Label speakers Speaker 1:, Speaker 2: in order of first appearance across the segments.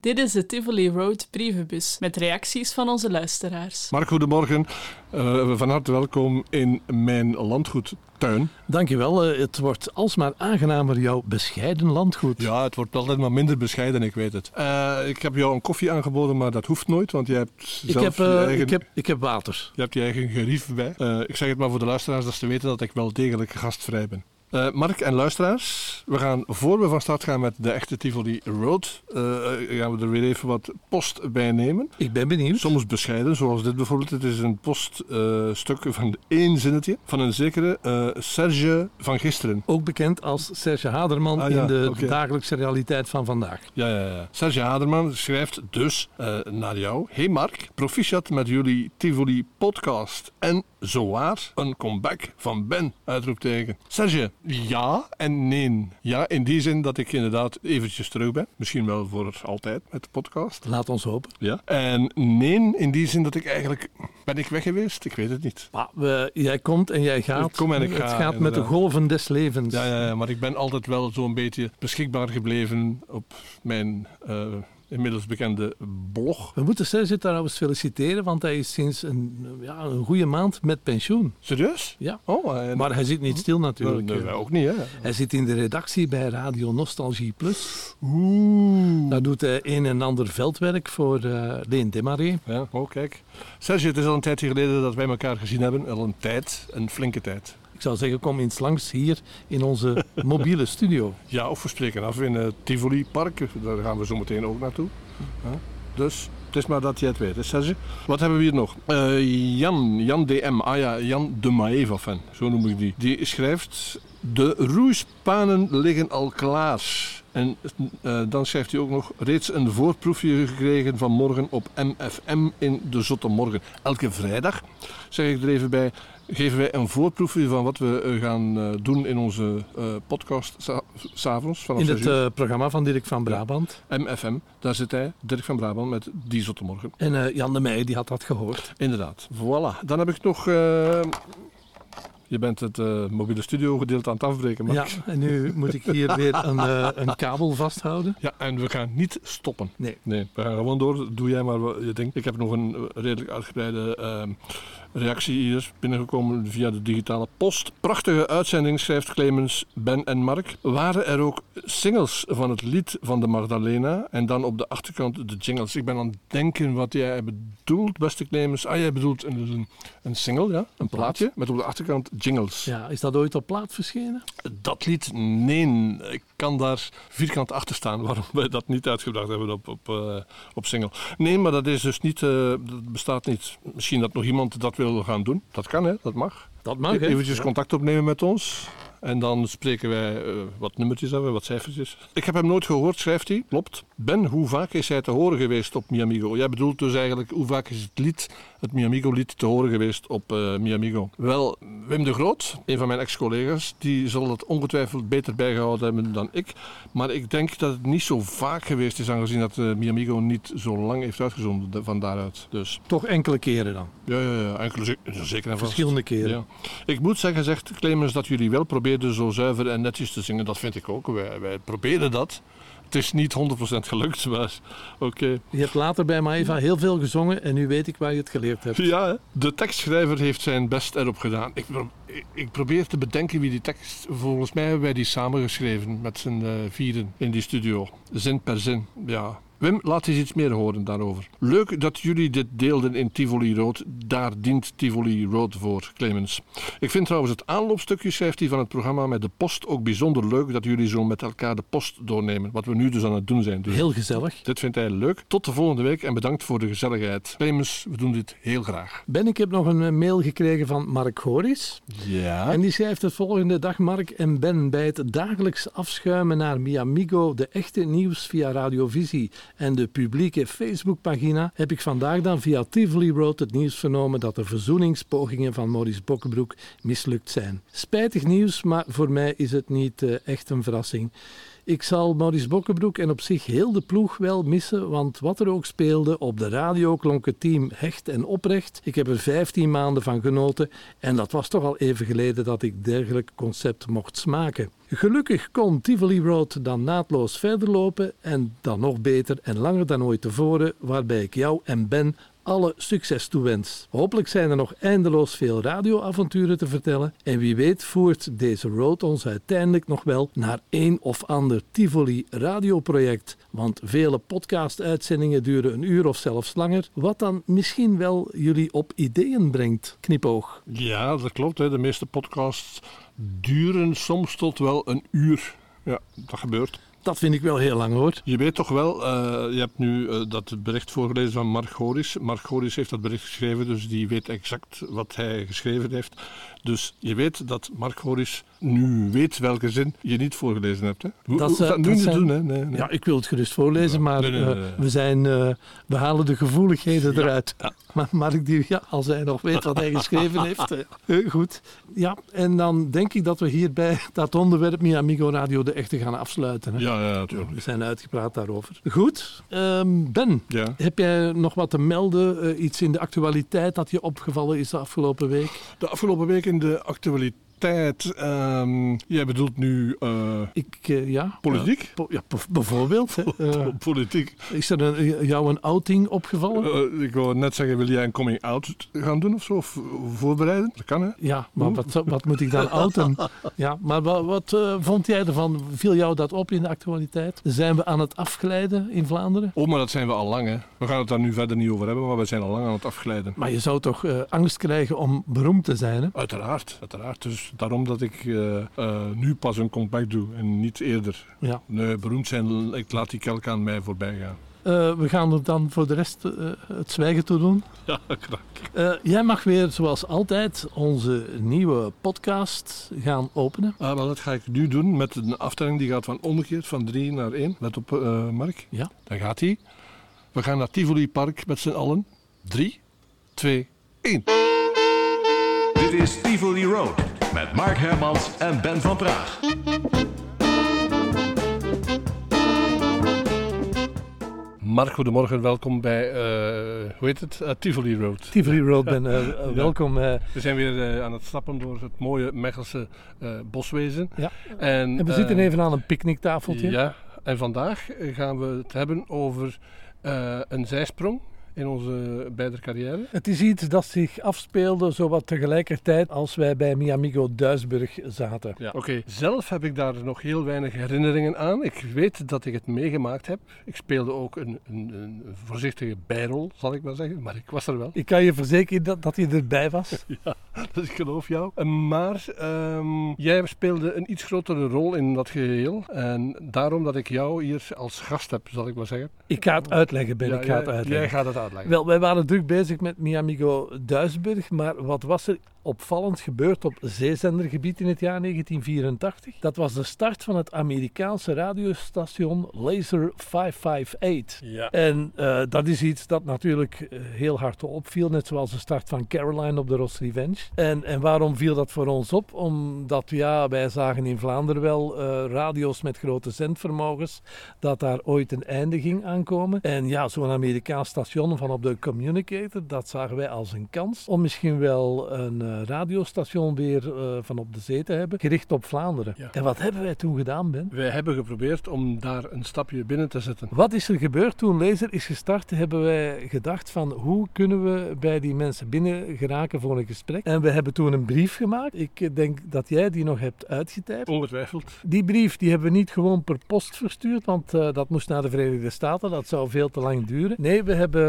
Speaker 1: Dit is de Tivoli Road brievenbus met reacties van onze luisteraars.
Speaker 2: Mark, goedemorgen. Uh, van harte welkom in mijn landgoedtuin.
Speaker 3: Dankjewel. Uh, het wordt alsmaar aangenamer, jouw bescheiden landgoed.
Speaker 2: Ja, het wordt altijd maar minder bescheiden, ik weet het. Uh, ik heb jou een koffie aangeboden, maar dat hoeft nooit, want jij hebt
Speaker 3: ik
Speaker 2: zelf
Speaker 3: heb,
Speaker 2: je eigen...
Speaker 3: ik, heb, ik heb water.
Speaker 2: Je hebt je eigen gerief bij. ik zeg het maar voor de luisteraars, dat ze weten dat ik wel degelijk gastvrij ben. Uh, Mark en luisteraars, we gaan voor we van start gaan met de echte Tivoli Road, uh, gaan we er weer even wat post bij nemen.
Speaker 3: Ik ben benieuwd.
Speaker 2: Soms bescheiden, zoals dit bijvoorbeeld. Het is een poststuk uh, van één zinnetje van een zekere Serge van gisteren.
Speaker 3: Ook bekend als Serge Haderman ah, ja, in de okay. dagelijkse realiteit van vandaag.
Speaker 2: Ja, ja, ja. Serge Haderman schrijft dus naar jou. Hey Mark, proficiat met jullie Tivoli podcast en zowaar een comeback van Ben, uitroepteken. Serge, ja en nee. Ja, in die zin dat ik inderdaad eventjes terug ben. Misschien wel voor altijd met de podcast.
Speaker 3: Laat ons hopen.
Speaker 2: Ja. En nee, in die zin dat ik eigenlijk... Ben ik weg geweest? Ik weet het niet.
Speaker 3: Maar we, jij komt en jij gaat.
Speaker 2: Ik kom en ik
Speaker 3: het
Speaker 2: ga,
Speaker 3: gaat
Speaker 2: inderdaad.
Speaker 3: met de golven des levens.
Speaker 2: Ja, ja, ja, maar ik ben altijd wel zo'n beetje beschikbaar gebleven op mijn... Uh, inmiddels bekende blog.
Speaker 3: We moeten Serge trouwens feliciteren, want hij is sinds een, ja, een goede maand met pensioen.
Speaker 2: Serieus?
Speaker 3: Ja.
Speaker 2: Oh,
Speaker 3: en... Maar hij zit niet stil natuurlijk.
Speaker 2: Nee, wij ook niet, hè?
Speaker 3: Hij zit in de redactie bij Radio Nostalgie Plus.
Speaker 2: Oeh.
Speaker 3: Daar doet hij een en ander veldwerk voor uh, Leen Demaré.
Speaker 2: Ja, oh kijk. Serge, het is al een tijdje geleden dat wij elkaar gezien hebben. Al een tijd, een flinke tijd.
Speaker 3: Ik zou zeggen, kom eens langs hier in onze mobiele studio.
Speaker 2: Ja, of we spreken af in het Tivoli Park. Daar gaan we zo meteen ook naartoe. Dus het is maar dat je het weet, hè, Serge. Wat hebben we hier nog? Uh, Jan, Jan DM. Ah ja, Jan de Maeva-fan. Zo noem ik die. Die schrijft... De roeispanen liggen al klaar. En uh, dan schrijft hij ook nog reeds een voorproefje gekregen van morgen op MFM in de Zotte Morgen. Elke vrijdag, zeg ik er even bij, geven wij een voorproefje van wat we uh, gaan uh, doen in onze podcast s'avonds.
Speaker 3: In het programma van Dirk van Brabant.
Speaker 2: Ja, MFM, daar zit hij, Dirk van Brabant, met Die Zotte Morgen.
Speaker 3: En Jan de Meij, die had dat gehoord.
Speaker 2: Inderdaad. Voilà. Dan heb ik nog... Je bent het uh, mobiele studio gedeelte aan het afbreken, Max.
Speaker 3: Ja, en nu moet ik hier weer een, uh, een kabel vasthouden.
Speaker 2: Ja, en we gaan niet stoppen.
Speaker 3: Nee.
Speaker 2: Nee, we gaan gewoon door. Doe jij maar wat je denkt. Ik heb nog een redelijk uitgebreide uh, reactie hier binnengekomen via de digitale post. Prachtige uitzending, schrijft Clemens, Ben en Mark. Waren er ook singles van het lied van de Magdalena en dan op de achterkant de jingles. Ik ben aan het denken wat jij bedoelt, beste Clemens. Ah, jij bedoelt een, een single, ja? Een plaatje, met op de achterkant jingles.
Speaker 3: Ja, is dat ooit op plaat verschenen?
Speaker 2: Dat lied, nee. Ik kan daar vierkant achter staan waarom wij dat niet uitgebracht hebben op, op, uh, op single. Nee, maar dat is dus niet, uh, dat bestaat niet. Misschien dat nog iemand dat wil gaan doen. Dat kan, hè? Dat mag.
Speaker 3: Dat mag, hè?
Speaker 2: Eventjes contact opnemen met ons. En dan spreken wij uh, wat nummertjes af, wat cijfertjes. Ik heb hem nooit gehoord, schrijft hij. Klopt. Ben, hoe vaak is hij te horen geweest op Miamigo? Jij bedoelt dus eigenlijk, hoe vaak is het lied, het Miamigo-lied, te horen geweest op uh, Miamigo? Wel, Wim de Groot, een van mijn ex-collega's, die zal het ongetwijfeld beter bijgehouden hebben dan ik. Maar ik denk dat het niet zo vaak geweest is, aangezien dat uh, Miamigo niet zo lang heeft uitgezonden van daaruit. Dus.
Speaker 3: Toch enkele keren dan?
Speaker 2: Ja, ja, ja enkele, zeker en vast.
Speaker 3: Verschillende keren.
Speaker 2: Ja. Ik moet zeggen, zegt Clemens, dat jullie wel probeerden zo zuiver en netjes te zingen. Dat vind ik ook. Wij, wij proberen dat. Het is niet 100% gelukt, maar oké. Okay.
Speaker 3: Je hebt later bij Maeva heel veel gezongen en nu weet ik waar je het geleerd hebt.
Speaker 2: Ja, de tekstschrijver heeft zijn best erop gedaan. Ik, ik probeer te bedenken wie die tekst... Volgens mij hebben wij die samengeschreven met z'n uh, vieren in die studio. Zin per zin, ja. Wim, laat eens iets meer horen daarover. Leuk dat jullie dit deelden in Tivoli Road. Daar dient Tivoli Road voor, Clemens. Ik vind trouwens het aanloopstukje, schrijft hij van het programma met de post, ook bijzonder leuk dat jullie zo met elkaar de post doornemen. Wat we nu dus aan het doen zijn. Dus
Speaker 3: heel gezellig.
Speaker 2: Dit vindt hij leuk. Tot de volgende week en bedankt voor de gezelligheid. Clemens, we doen dit heel graag.
Speaker 3: Ben, ik heb nog een mail gekregen van Mark Goris.
Speaker 2: Ja.
Speaker 3: En die schrijft het volgende. Dag Mark en Ben, bij het dagelijks afschuimen naar Miamigo, de echte nieuws via Radiovisie en de publieke Facebookpagina heb ik vandaag dan via Tivoli Road het nieuws vernomen dat de verzoeningspogingen van Maurice Bokkenbroek mislukt zijn. Spijtig nieuws, maar voor mij is het niet uh, echt een verrassing. Ik zal Maurice Bokkenbroek en op zich heel de ploeg wel missen, want wat er ook speelde, op de radio klonk het team hecht en oprecht. Ik heb er 15 maanden van genoten en dat was toch al even geleden dat ik dergelijk concept mocht smaken. Gelukkig kon Tivoli Road dan naadloos verder lopen en dan nog beter en langer dan ooit tevoren, waarbij ik jou en Ben alle succes toewens. Hopelijk zijn er nog eindeloos veel radioavonturen te vertellen en wie weet voert deze road ons uiteindelijk nog wel naar een of ander Tivoli radioproject. Want vele podcast-uitzendingen duren een uur of zelfs langer, wat dan misschien wel jullie op ideeën brengt. Knipoog.
Speaker 2: Ja, dat klopt. Hè. De meeste podcasts duren soms tot wel een uur. Ja, dat gebeurt.
Speaker 3: Dat vind ik wel heel lang hoor.
Speaker 2: Je weet toch wel, uh, je hebt nu uh, dat bericht voorgelezen van Mark Goris. Mark Goris heeft dat bericht geschreven, dus die weet exact wat hij geschreven heeft. Dus je weet dat Mark Goris nu weet welke zin je niet voorgelezen hebt. Hè?
Speaker 3: Hoe, dat,
Speaker 2: dat nu
Speaker 3: zijn...
Speaker 2: doen, hè? Nee, nee.
Speaker 3: Ja, ik wil het gerust voorlezen, maar nee, uh, we, zijn, we halen de gevoeligheden
Speaker 2: ja,
Speaker 3: eruit.
Speaker 2: Ja.
Speaker 3: Maar Mark, die, ja, als hij nog weet wat hij geschreven heeft. goed. Ja, en dan denk ik dat we hierbij dat onderwerp Mi Amigo Radio de echte gaan afsluiten. Hè?
Speaker 2: Ja, ja, natuurlijk.
Speaker 3: We zijn uitgepraat daarover. Goed. Um, ben,
Speaker 2: ja.
Speaker 3: heb jij nog wat te melden? Iets in de actualiteit dat je opgevallen is de afgelopen week?
Speaker 2: De afgelopen week in de Um, jij bedoelt nu uh,
Speaker 3: ik, uh, ja,
Speaker 2: politiek?
Speaker 3: Po ja, bijvoorbeeld.
Speaker 2: politiek.
Speaker 3: Is er een, jou een outing opgevallen?
Speaker 2: ik wou net zeggen, wil jij een coming out gaan doen of zo? Of voorbereiden? Dat kan hè?
Speaker 3: Ja, maar wat, wat, moet ik dan outen? ja, maar wat, wat vond jij ervan? Viel jou dat op in de actualiteit? Zijn we aan het afglijden in Vlaanderen?
Speaker 2: Oh, maar dat zijn we al lang hè. We gaan het daar nu verder niet over hebben, maar we zijn al lang aan het afglijden.
Speaker 3: Maar je zou toch angst krijgen om beroemd te zijn hè?
Speaker 2: Uiteraard, uiteraard. Dus daarom dat ik uh, uh, nu pas een comeback doe en niet eerder.
Speaker 3: Ja.
Speaker 2: Nee, beroemd zijn, ik laat die kelk aan mij voorbij gaan.
Speaker 3: Uh, we gaan er dan voor de rest het zwijgen toe doen.
Speaker 2: Ja, graag.
Speaker 3: jij mag weer, zoals altijd, onze nieuwe podcast gaan openen.
Speaker 2: Ah, wel, dat ga ik nu doen met een aftelling die gaat van omgekeerd van 3 naar 1. Let op, Mark.
Speaker 3: Ja.
Speaker 2: Daar gaat hij. We gaan naar Tivoli Park met z'n allen. 3, 2, 1.
Speaker 4: Dit is Tivoli Road met Mark Hermans en Ben van Praag.
Speaker 2: Mark, goedemorgen. Welkom bij, uh, hoe heet het? Uh, Tivoli Road.
Speaker 3: Tivoli Road, Ben. Uh, ja. Welkom.
Speaker 2: We zijn weer aan het stappen door het mooie Mechelse boswezen.
Speaker 3: Ja. En, en we zitten even aan een picknicktafeltje.
Speaker 2: Ja, en vandaag gaan we het hebben over een zijsprong in onze beide carrière?
Speaker 3: Het is iets dat zich afspeelde zowat tegelijkertijd als wij bij Miamigo Duisburg zaten.
Speaker 2: Ja. Oké, okay. zelf heb ik daar nog heel weinig herinneringen aan. Ik weet dat ik het meegemaakt heb. Ik speelde ook een, een, een voorzichtige bijrol, zal ik maar zeggen, maar ik was er wel.
Speaker 3: Ik kan je verzekeren dat, dat je erbij was.
Speaker 2: ja, dus ik geloof jou. Maar um, jij speelde een iets grotere rol in dat geheel en daarom dat ik jou hier als gast heb, zal ik maar zeggen.
Speaker 3: Ik ga het uitleggen, Ben.
Speaker 2: Ja,
Speaker 3: ik ga het uitleggen.
Speaker 2: Jij gaat het uitleggen.
Speaker 3: Wel, wij waren druk bezig met Miamigo Duisburg, maar wat was er opvallend gebeurd op zeezendergebied in het jaar 1984? Dat was de start van het Amerikaanse radiostation Laser 558.
Speaker 2: Ja.
Speaker 3: En uh, dat is iets dat natuurlijk uh, heel hard opviel, net zoals de start van Caroline op de Ross Revenge. En, en waarom viel dat voor ons op? Omdat ja, wij zagen in Vlaanderen wel uh, radio's met grote zendvermogens, dat daar ooit een einde ging aankomen. En ja, zo'n Amerikaans station van op de communicator, dat zagen wij als een kans om misschien wel een uh, radiostation weer uh, van op de zee te hebben, gericht op Vlaanderen.
Speaker 2: Ja.
Speaker 3: En wat hebben wij toen gedaan, Ben?
Speaker 2: Wij hebben geprobeerd om daar een stapje binnen te zetten.
Speaker 3: Wat is er gebeurd toen Laser is gestart? Hebben wij gedacht van hoe kunnen we bij die mensen binnen geraken voor een gesprek? En we hebben toen een brief gemaakt. Ik denk dat jij die nog hebt uitgetypt.
Speaker 2: Ongetwijfeld.
Speaker 3: Die brief die hebben we niet gewoon per post verstuurd, want uh, dat moest naar de Verenigde Staten. Dat zou veel te lang duren. Nee, we hebben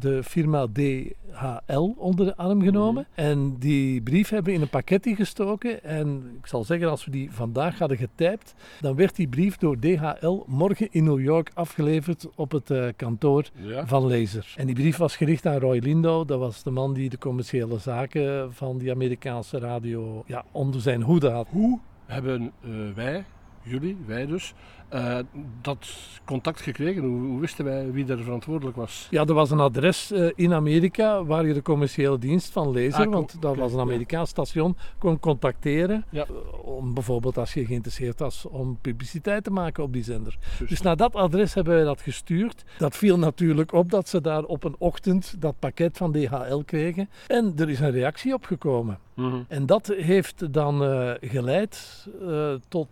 Speaker 3: de firma DHL onder de arm genomen. Mm. En die brief hebben in een pakketje gestoken. En ik zal zeggen, als we die vandaag hadden getypt, dan werd die brief door DHL morgen in New York afgeleverd op het uh, kantoor
Speaker 2: ja.
Speaker 3: van Laser. En die brief was gericht aan Roy Lindo. Dat was de man die de commerciële zaken van die Amerikaanse radio ja, onder zijn hoede had.
Speaker 2: Hoe hebben uh, wij, jullie, wij dus, eh, dat contact gekregen? Hoe, hoe, wisten wij wie er verantwoordelijk was?
Speaker 3: Ja, er was een adres uh, in Amerika waar je de commerciële dienst van Laser, ah, want dat was een Amerikaans station, kon contacteren. Ja. Om bijvoorbeeld als je geïnteresseerd was om publiciteit te maken op die zender. Dus naar dat adres hebben wij dat gestuurd. Dat viel natuurlijk op dat ze daar op een ochtend dat pakket van DHL kregen. En er is een reactie op gekomen. Mhm. En dat heeft dan uh, geleid uh, tot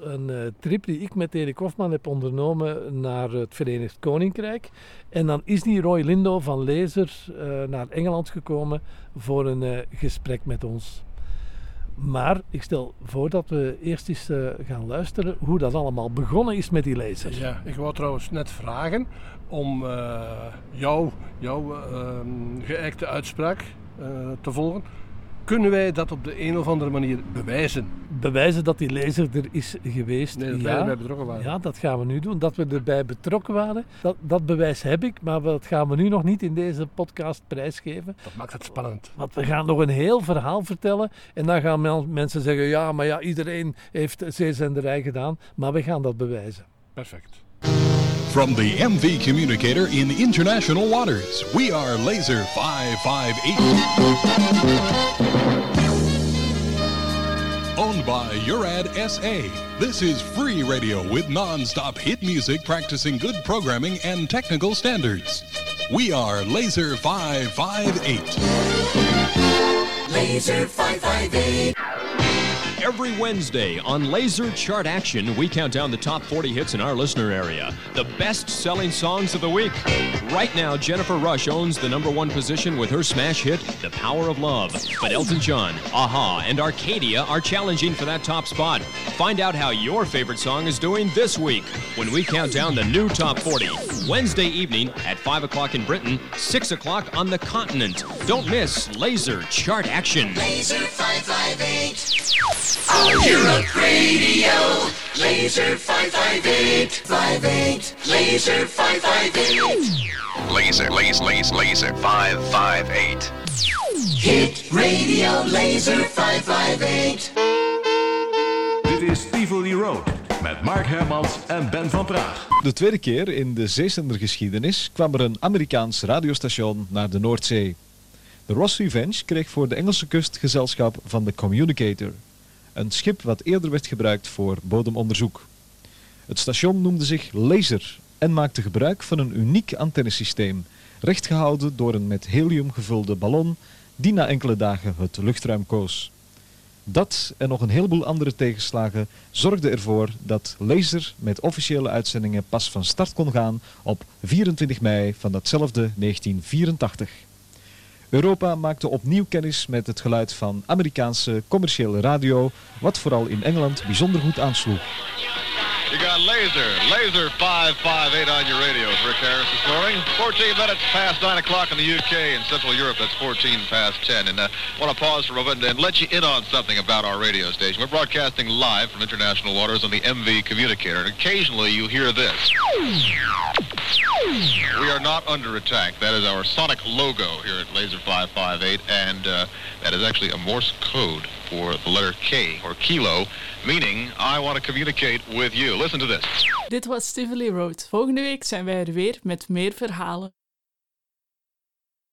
Speaker 3: een uh, trip die ik met Erik Hofman heb ondernomen naar het Verenigd Koninkrijk. En dan is die Roy Lindo van Lezer naar Engeland gekomen voor een gesprek met ons. Maar ik stel voor dat we eerst eens gaan luisteren hoe dat allemaal begonnen is met die lezer.
Speaker 2: Ja, ik wou trouwens net vragen om jou, jouw ehm, geëikte uitspraak te volgen kunnen wij dat op de een of andere manier bewijzen?
Speaker 3: Bewijzen dat die lezer er is geweest?
Speaker 2: Nee, dat ja. wij erbij betrokken waren.
Speaker 3: Ja, dat gaan we nu doen. Dat we erbij betrokken waren, dat, dat bewijs heb ik, maar dat gaan we nu nog niet in deze podcast prijsgeven.
Speaker 2: Dat maakt het spannend.
Speaker 3: Want we gaan nog een heel verhaal vertellen en dan gaan mensen zeggen, ja, maar ja, iedereen heeft zeezenderij gedaan, maar we gaan dat bewijzen.
Speaker 2: Perfect.
Speaker 4: From the MV communicator in international waters, we are Laser 558. Owned by Urad SA, this is free radio with non-stop hit music practicing good programming and technical standards. We are Laser 558.
Speaker 5: Laser 558
Speaker 6: every Wednesday on Laser Chart Action, we count down the top 40 hits in our listener area, the best selling songs of the week. Right now, Jennifer Rush owns the number one position with her smash hit, The Power of Love. But Elton John, Aha, and Arcadia are challenging for that top spot. Find out how your favorite song is doing this week when we count down the new top 40. Wednesday evening at 5 o'clock in Britain, 6 o'clock on the continent. Don't miss Laser Chart Action.
Speaker 5: Laser 558. Europe Radio. Laser 558. 58. Laser 558.
Speaker 7: Laser, laser, laser, laser 558.
Speaker 5: Hit Radio Laser 558.
Speaker 4: Dit is Tivoli Road met Mark Hermans en Ben van Praag.
Speaker 8: De tweede keer in de zeezendergeschiedenis kwam er een Amerikaans radiostation naar de Noordzee. De Ross Revenge kreeg voor de Engelse kust gezelschap van de Communicator. Een schip wat eerder werd gebruikt voor bodemonderzoek. Het station noemde zich Laser en maakte gebruik van een uniek antennesysteem, rechtgehouden door een met helium gevulde ballon die na enkele dagen het luchtruim koos. Dat en nog een heleboel andere tegenslagen zorgden ervoor dat Laser met officiële uitzendingen pas van start kon gaan op 24 mei van datzelfde 1984. Europa maakte opnieuw kennis met het geluid van Amerikaanse commerciële radio, wat vooral in Engeland bijzonder goed aansloeg.
Speaker 9: You got Laser, Laser 558 on your radio. Rick Harris this morning. 14 minutes past 9 o'clock in the UK and Central Europe. That's 14 past 10. And I uh, want to pause for a moment and let you in on something about our radio station. We're broadcasting live from international waters on the MV communicator. And occasionally you hear this. We are not under attack. That is our sonic logo here at Laser 558. And uh, that is actually a Morse code for the letter K, or kilo, meaning I want to communicate with you. Listen to this.
Speaker 1: Dit was Stively Road. Volgende week zijn wij er weer met meer verhalen.